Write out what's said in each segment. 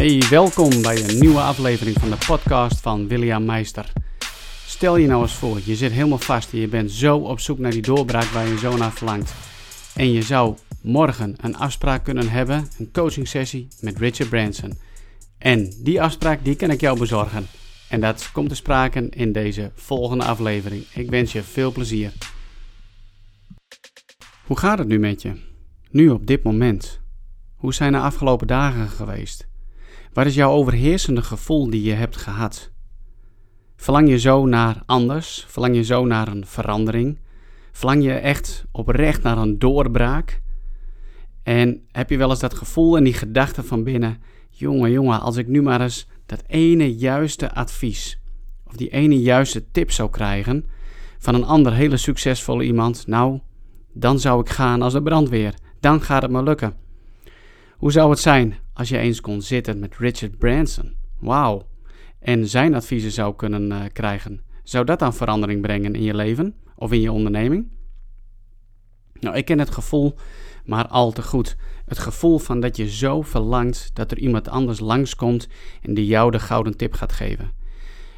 Hey, welkom bij een nieuwe aflevering van de podcast van William Meister. Stel je nou eens voor, je zit helemaal vast en je bent zo op zoek naar die doorbraak waar je zo naar verlangt. En je zou morgen een afspraak kunnen hebben, een coaching sessie met Richard Branson. En die afspraak die kan ik jou bezorgen. En dat komt te sprake in deze volgende aflevering. Ik wens je veel plezier. Hoe gaat het nu met je? Nu op dit moment? Hoe zijn de afgelopen dagen geweest? Wat is jouw overheersende gevoel die je hebt gehad? Verlang je zo naar anders? Verlang je zo naar een verandering? Verlang je echt oprecht naar een doorbraak? En heb je wel eens dat gevoel en die gedachte van binnen: jongen, jongen, als ik nu maar eens dat ene juiste advies of die ene juiste tip zou krijgen van een ander hele succesvolle iemand, nou, dan zou ik gaan als de brandweer. Dan gaat het me lukken. Hoe zou het zijn als je eens kon zitten met Richard Branson? Wauw. En zijn adviezen zou kunnen uh, krijgen. Zou dat dan verandering brengen in je leven of in je onderneming? Nou, ik ken het gevoel maar al te goed. Het gevoel van dat je zo verlangt dat er iemand anders langskomt en die jou de gouden tip gaat geven.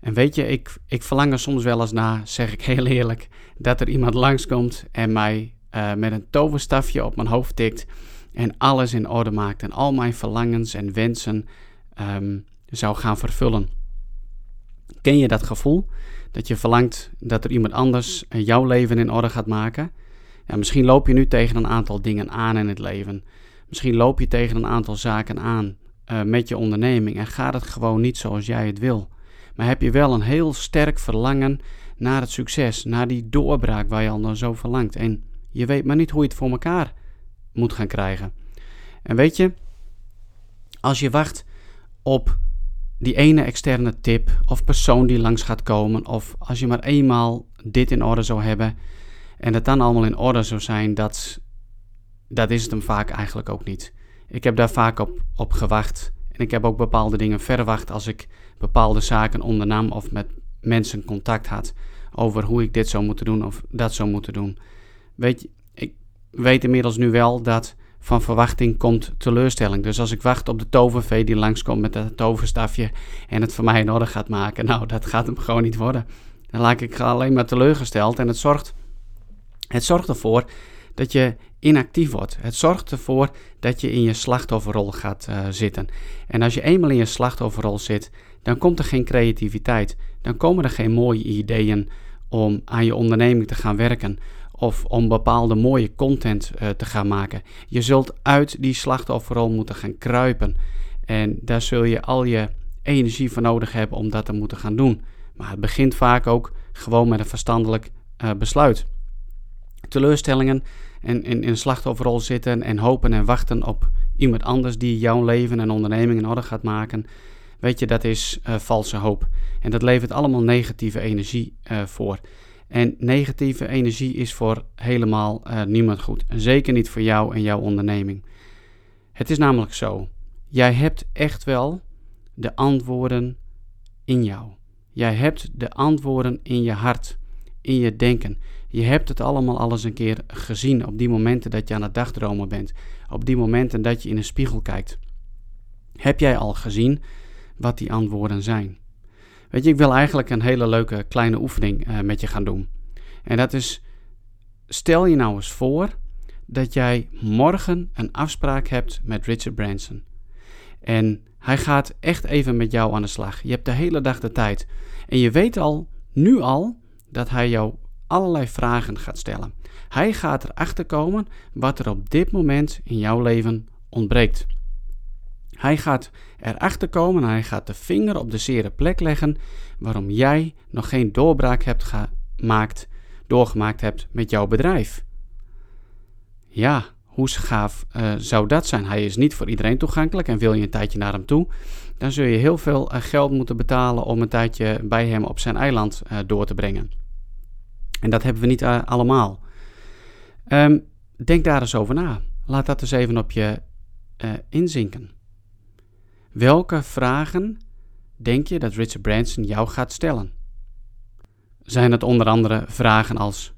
En weet je, ik, ik verlang er soms wel eens naar, zeg ik heel eerlijk, dat er iemand langskomt en mij uh, met een toverstafje op mijn hoofd tikt en alles in orde maakt en al mijn verlangens en wensen um, zou gaan vervullen. Ken je dat gevoel? Dat je verlangt dat er iemand anders jouw leven in orde gaat maken? Ja, misschien loop je nu tegen een aantal dingen aan in het leven. Misschien loop je tegen een aantal zaken aan uh, met je onderneming en gaat het gewoon niet zoals jij het wil. Maar heb je wel een heel sterk verlangen naar het succes, naar die doorbraak waar je al dan zo verlangt. En je weet maar niet hoe je het voor elkaar moet gaan krijgen. En weet je, als je wacht op die ene externe tip of persoon die langs gaat komen, of als je maar eenmaal dit in orde zou hebben en het dan allemaal in orde zou zijn, dat, dat is het hem vaak eigenlijk ook niet. Ik heb daar vaak op, op gewacht en ik heb ook bepaalde dingen verwacht als ik bepaalde zaken ondernam of met mensen contact had over hoe ik dit zou moeten doen of dat zou moeten doen. Weet je, weet inmiddels nu wel dat van verwachting komt teleurstelling. Dus als ik wacht op de tovervee die langskomt met dat toverstafje en het voor mij in orde gaat maken, nou, dat gaat hem gewoon niet worden. Dan laat ik alleen maar teleurgesteld en het zorgt, het zorgt ervoor dat je inactief wordt. Het zorgt ervoor dat je in je slachtofferrol gaat uh, zitten. En als je eenmaal in je slachtofferrol zit, dan komt er geen creativiteit. Dan komen er geen mooie ideeën om aan je onderneming te gaan werken of om bepaalde mooie content uh, te gaan maken. Je zult uit die slachtofferrol moeten gaan kruipen. En daar zul je al je energie voor nodig hebben om dat te moeten gaan doen. Maar het begint vaak ook gewoon met een verstandelijk uh, besluit. Teleurstellingen en in, in een slachtofferrol zitten en hopen en wachten op iemand anders die jouw leven en onderneming in orde gaat maken. Weet je, dat is uh, valse hoop. En dat levert allemaal negatieve energie voor. En negatieve energie is voor helemaal uh, niemand goed. Zeker niet voor jou en jouw onderneming. Het is namelijk zo: jij hebt echt wel de antwoorden in jou. Jij hebt de antwoorden in je hart, in je denken. Je hebt het allemaal al eens een keer gezien op die momenten dat je aan het dagdromen bent, op die momenten dat je in een spiegel kijkt. Heb jij al gezien wat die antwoorden zijn? Weet je, ik wil eigenlijk een hele leuke kleine oefening uh, met je gaan doen. En dat is, stel je nou eens voor dat jij morgen een afspraak hebt met Richard Branson. En hij gaat echt even met jou aan de slag. Je hebt de hele dag de tijd. En je weet al, nu al, dat hij jou allerlei vragen gaat stellen. Hij gaat erachter komen wat er op dit moment in jouw leven ontbreekt. Hij gaat erachter komen en hij gaat de vinger op de zere plek leggen waarom jij nog geen doorbraak hebt gemaakt, doorgemaakt hebt met jouw bedrijf. Ja, hoe gaaf uh, zou dat zijn? Hij is niet voor iedereen toegankelijk en wil je een tijdje naar hem toe, dan zul je heel veel uh, geld moeten betalen om een tijdje bij hem op zijn eiland uh, door te brengen. En dat hebben we niet allemaal. Um, denk daar eens over na. Laat dat eens even op je inzinken. Welke vragen denk je dat Richard Branson jou gaat stellen? Zijn het onder andere vragen als: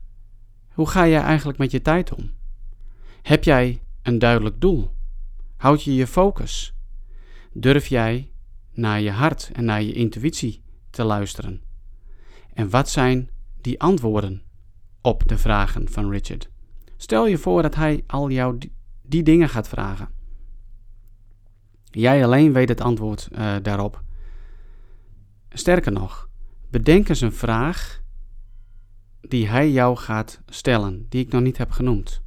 Hoe ga jij eigenlijk met je tijd om? Heb jij een duidelijk doel? Houd je je focus? Durf jij naar je hart en naar je intuïtie te luisteren? En wat zijn die antwoorden op de vragen van Richard? Stel je voor dat hij al jou die, die dingen gaat vragen. Jij alleen weet het antwoord uh, daarop. Sterker nog, bedenk eens een vraag die hij jou gaat stellen, die ik nog niet heb genoemd.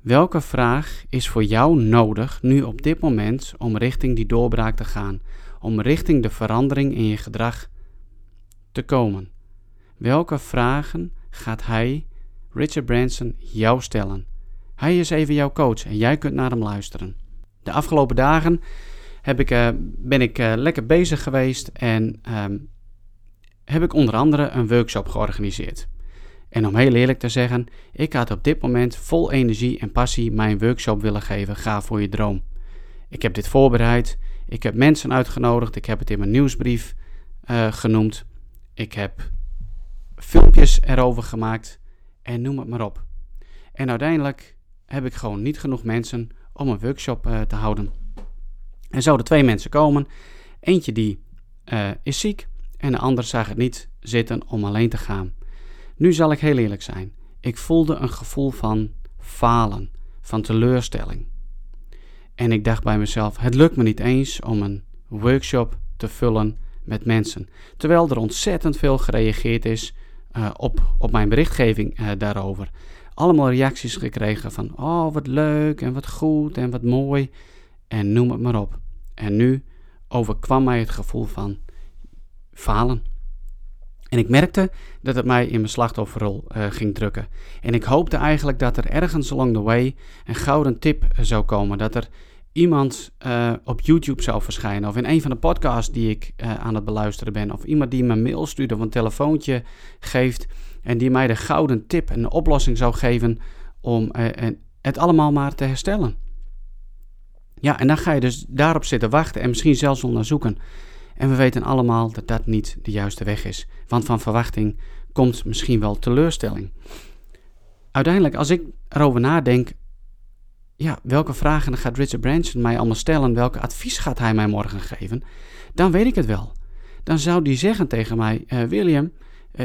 Welke vraag is voor jou nodig nu op dit moment om richting die doorbraak te gaan, om richting de verandering in je gedrag te komen? Welke vragen gaat hij, Richard Branson, jou stellen? Hij is even jouw coach en jij kunt naar hem luisteren. De afgelopen dagen heb ik, uh, ben ik uh, lekker bezig geweest en um, heb ik onder andere een workshop georganiseerd. En om heel eerlijk te zeggen, ik had op dit moment vol energie en passie mijn workshop willen geven. Ga voor je droom. Ik heb dit voorbereid. Ik heb mensen uitgenodigd. Ik heb het in mijn nieuwsbrief uh, genoemd. Ik heb filmpjes erover gemaakt. En noem het maar op. En uiteindelijk heb ik gewoon niet genoeg mensen om een workshop uh, te houden. Er zouden twee mensen komen. Eentje die uh, is ziek en de ander zag het niet zitten om alleen te gaan. Nu zal ik heel eerlijk zijn. Ik voelde een gevoel van falen, van teleurstelling. En ik dacht bij mezelf: het lukt me niet eens om een workshop te vullen met mensen. Terwijl er ontzettend veel gereageerd is uh, op, op mijn berichtgeving daarover. Allemaal reacties gekregen van: oh wat leuk en wat goed en wat mooi. En noem het maar op. En nu overkwam mij het gevoel van falen. En ik merkte dat het mij in mijn slachtofferrol uh, ging drukken. En ik hoopte eigenlijk dat er ergens along the way een gouden tip zou komen. Dat er iemand uh, op YouTube zou verschijnen. Of in een van de podcasts die ik aan het beluisteren ben. Of iemand die me mail stuurt of een telefoontje geeft. En die mij de gouden tip en de oplossing zou geven om het allemaal maar te herstellen. Ja, en dan ga je dus daarop zitten wachten en misschien zelfs onderzoeken. En we weten allemaal dat dat niet de juiste weg is. Want van verwachting komt misschien wel teleurstelling. Uiteindelijk, als ik erover nadenk, ja, welke vragen gaat Richard Branson mij allemaal stellen? Welke advies gaat hij mij morgen geven? Dan weet ik het wel. Dan zou hij zeggen tegen mij: uh, William,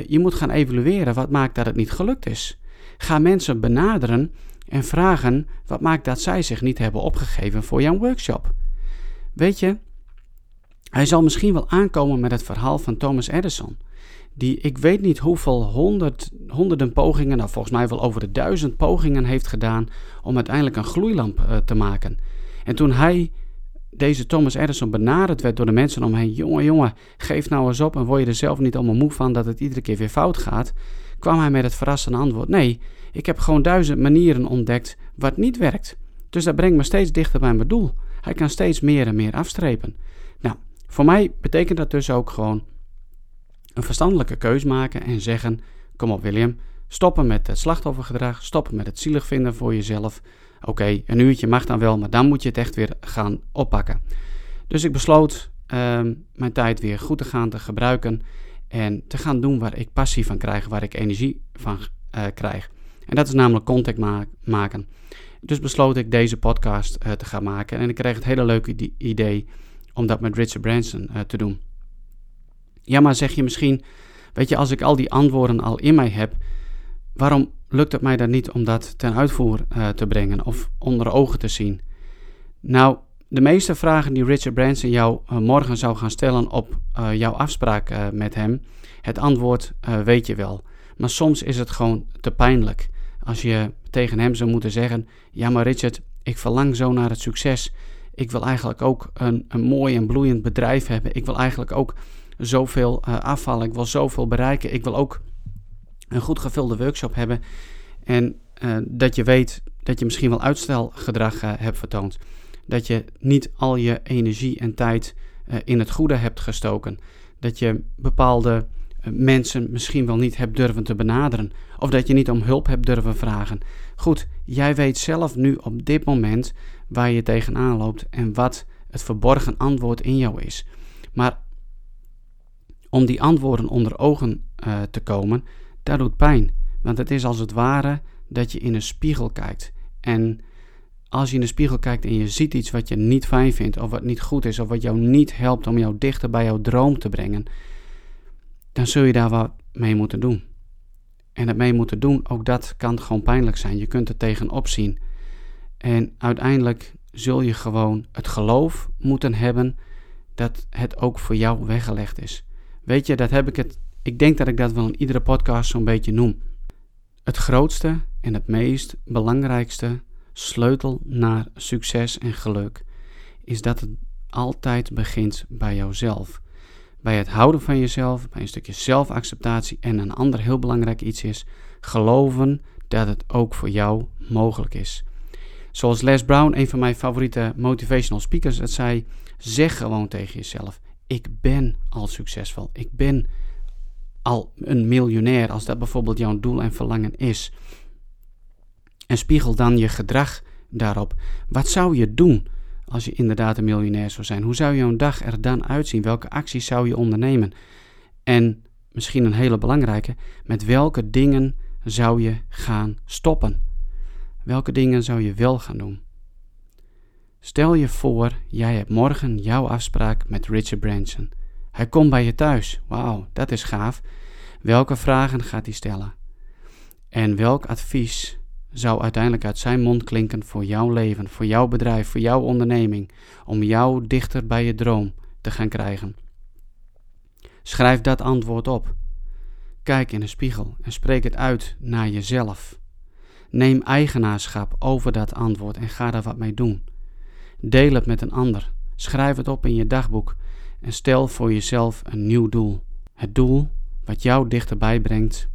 je moet gaan evalueren wat maakt dat het niet gelukt is. Ga mensen benaderen en vragen wat maakt dat zij zich niet hebben opgegeven voor jouw workshop. Weet je, hij zal misschien wel aankomen met het verhaal van Thomas Edison. Die ik weet niet hoeveel honderd, honderden pogingen, nou volgens mij wel over de duizend pogingen heeft gedaan om uiteindelijk een gloeilamp uh, te maken. En toen hij, deze Thomas Edison, benaderd werd door de mensen om hem jongen, jongen, geef nou eens op en word je er zelf niet allemaal moe van dat het iedere keer weer fout gaat, kwam hij met het verrassende antwoord, nee, ik heb gewoon duizend manieren ontdekt wat niet werkt. Dus dat brengt me steeds dichter bij mijn doel. Hij kan steeds meer en meer afstrepen. Nou, voor mij betekent dat dus ook gewoon een verstandelijke keus maken en zeggen: Kom op, William, stoppen met het slachtoffergedrag, stoppen met het zielig vinden voor jezelf. Oké, een uurtje mag dan wel, maar dan moet je het echt weer gaan oppakken. Dus ik besloot uh, mijn tijd weer goed te gaan te gebruiken en te gaan doen waar ik passie van krijg, waar ik energie van uh, krijg. En dat is namelijk contact ma maken. Dus besloot ik deze podcast uh, te gaan maken en ik kreeg het hele leuke idee om dat met Richard Branson uh, te doen. Ja, maar zeg je misschien, weet je, als ik al die antwoorden al in mij heb, waarom lukt het mij dan niet om dat ten uitvoer uh, te brengen of onder ogen te zien? Nou, de meeste vragen die Richard Branson jou uh, morgen zou gaan stellen op jouw afspraak met hem, het antwoord weet je wel. Maar soms is het gewoon te pijnlijk als je tegen hem zou moeten zeggen: Ja, maar Richard, ik verlang zo naar het succes. Ik wil eigenlijk ook een, een mooi en bloeiend bedrijf hebben. Ik wil eigenlijk ook zoveel afvallen. Ik wil zoveel bereiken. Ik wil ook een goed gevulde workshop hebben. En uh, dat je weet dat je misschien wel uitstelgedrag uh, hebt vertoond. Dat je niet al je energie en tijd in het goede hebt gestoken. Dat je bepaalde mensen misschien wel niet hebt durven te benaderen. Of dat je niet om hulp hebt durven vragen. Goed, jij weet zelf nu op dit moment waar je tegenaan loopt en wat het verborgen antwoord in jou is. Maar om die antwoorden onder ogen te komen, dat doet pijn. Want het is als het ware dat je in een spiegel kijkt. En als je in de spiegel kijkt en je ziet iets wat je niet fijn vindt, of wat niet goed is, of wat jou niet helpt om jou dichter bij jouw droom te brengen, dan zul je daar wat mee moeten doen. En het mee moeten doen, ook dat kan gewoon pijnlijk zijn. Je kunt er tegenop zien. En uiteindelijk zul je gewoon het geloof moeten hebben dat het ook voor jou weggelegd is. Weet je, dat heb ik het. Ik denk dat ik dat wel in iedere podcast zo'n beetje noem. Het grootste en het meest belangrijkste sleutel naar succes en geluk is dat het altijd begint bij jouzelf. Bij het houden van jezelf, bij een stukje zelfacceptatie en een ander heel belangrijk iets is geloven dat het ook voor jou mogelijk is. Zoals Les Brown, een van mijn favoriete motivational speakers, het zei: zeg gewoon tegen jezelf: ik ben al succesvol. Ik ben al een miljonair, als dat bijvoorbeeld jouw doel en verlangen is. En spiegel dan je gedrag daarop. Wat zou je doen als je inderdaad een miljonair zou zijn? Hoe zou jouw dag er dan uitzien? Welke acties zou je ondernemen? En misschien een hele belangrijke, met welke dingen zou je gaan stoppen? Welke dingen zou je wel gaan doen? Stel je voor, jij hebt morgen jouw afspraak met Richard Branson. Hij komt bij je thuis. Wauw, dat is gaaf. Welke vragen gaat hij stellen? En welk advies zou uiteindelijk uit zijn mond klinken voor jouw leven, voor jouw bedrijf, voor jouw onderneming, om jou dichter bij je droom te gaan krijgen? Schrijf dat antwoord op. Kijk in de spiegel en spreek het uit naar jezelf. Neem eigenaarschap over dat antwoord en ga daar wat mee doen. Deel het met een ander. Schrijf het op in je dagboek en stel voor jezelf een nieuw doel. Het doel wat jou dichterbij brengt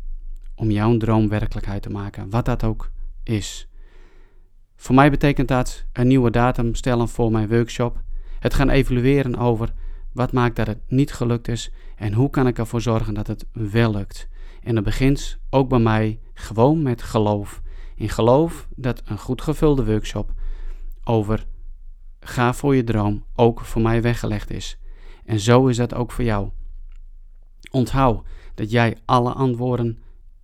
om jouw droom werkelijkheid te maken, wat dat ook is. Voor mij betekent dat een nieuwe datum stellen voor mijn workshop, het gaan evalueren over wat maakt dat het niet gelukt is en hoe kan ik ervoor zorgen dat het wel lukt. En dat begint ook bij mij gewoon met geloof. In geloof dat een goed gevulde workshop over ga voor je droom ook voor mij weggelegd is. En zo is dat ook voor jou. Onthoud dat jij alle antwoorden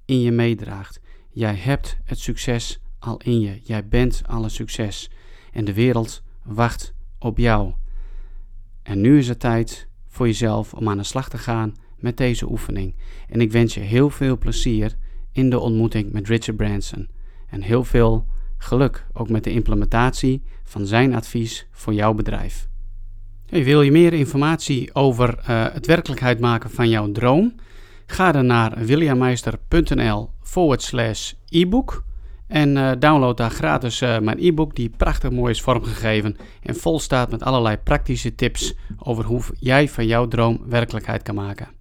in je meedraagt. Jij hebt het succes al in je. Jij bent alle succes. En de wereld wacht op jou. En nu is het tijd voor jezelf om aan de slag te gaan met deze oefening. En ik wens je heel veel plezier in de ontmoeting met Richard Branson. En heel veel geluk ook met de implementatie van zijn advies voor jouw bedrijf. Wil je meer informatie over uh, het werkelijkheid maken van jouw droom? Ga dan naar williammeister.nl forward slash e-book en uh, download daar gratis uh, mijn e-book die prachtig mooi is vormgegeven en vol staat met allerlei praktische tips over hoe jij van jouw droom werkelijkheid kan maken.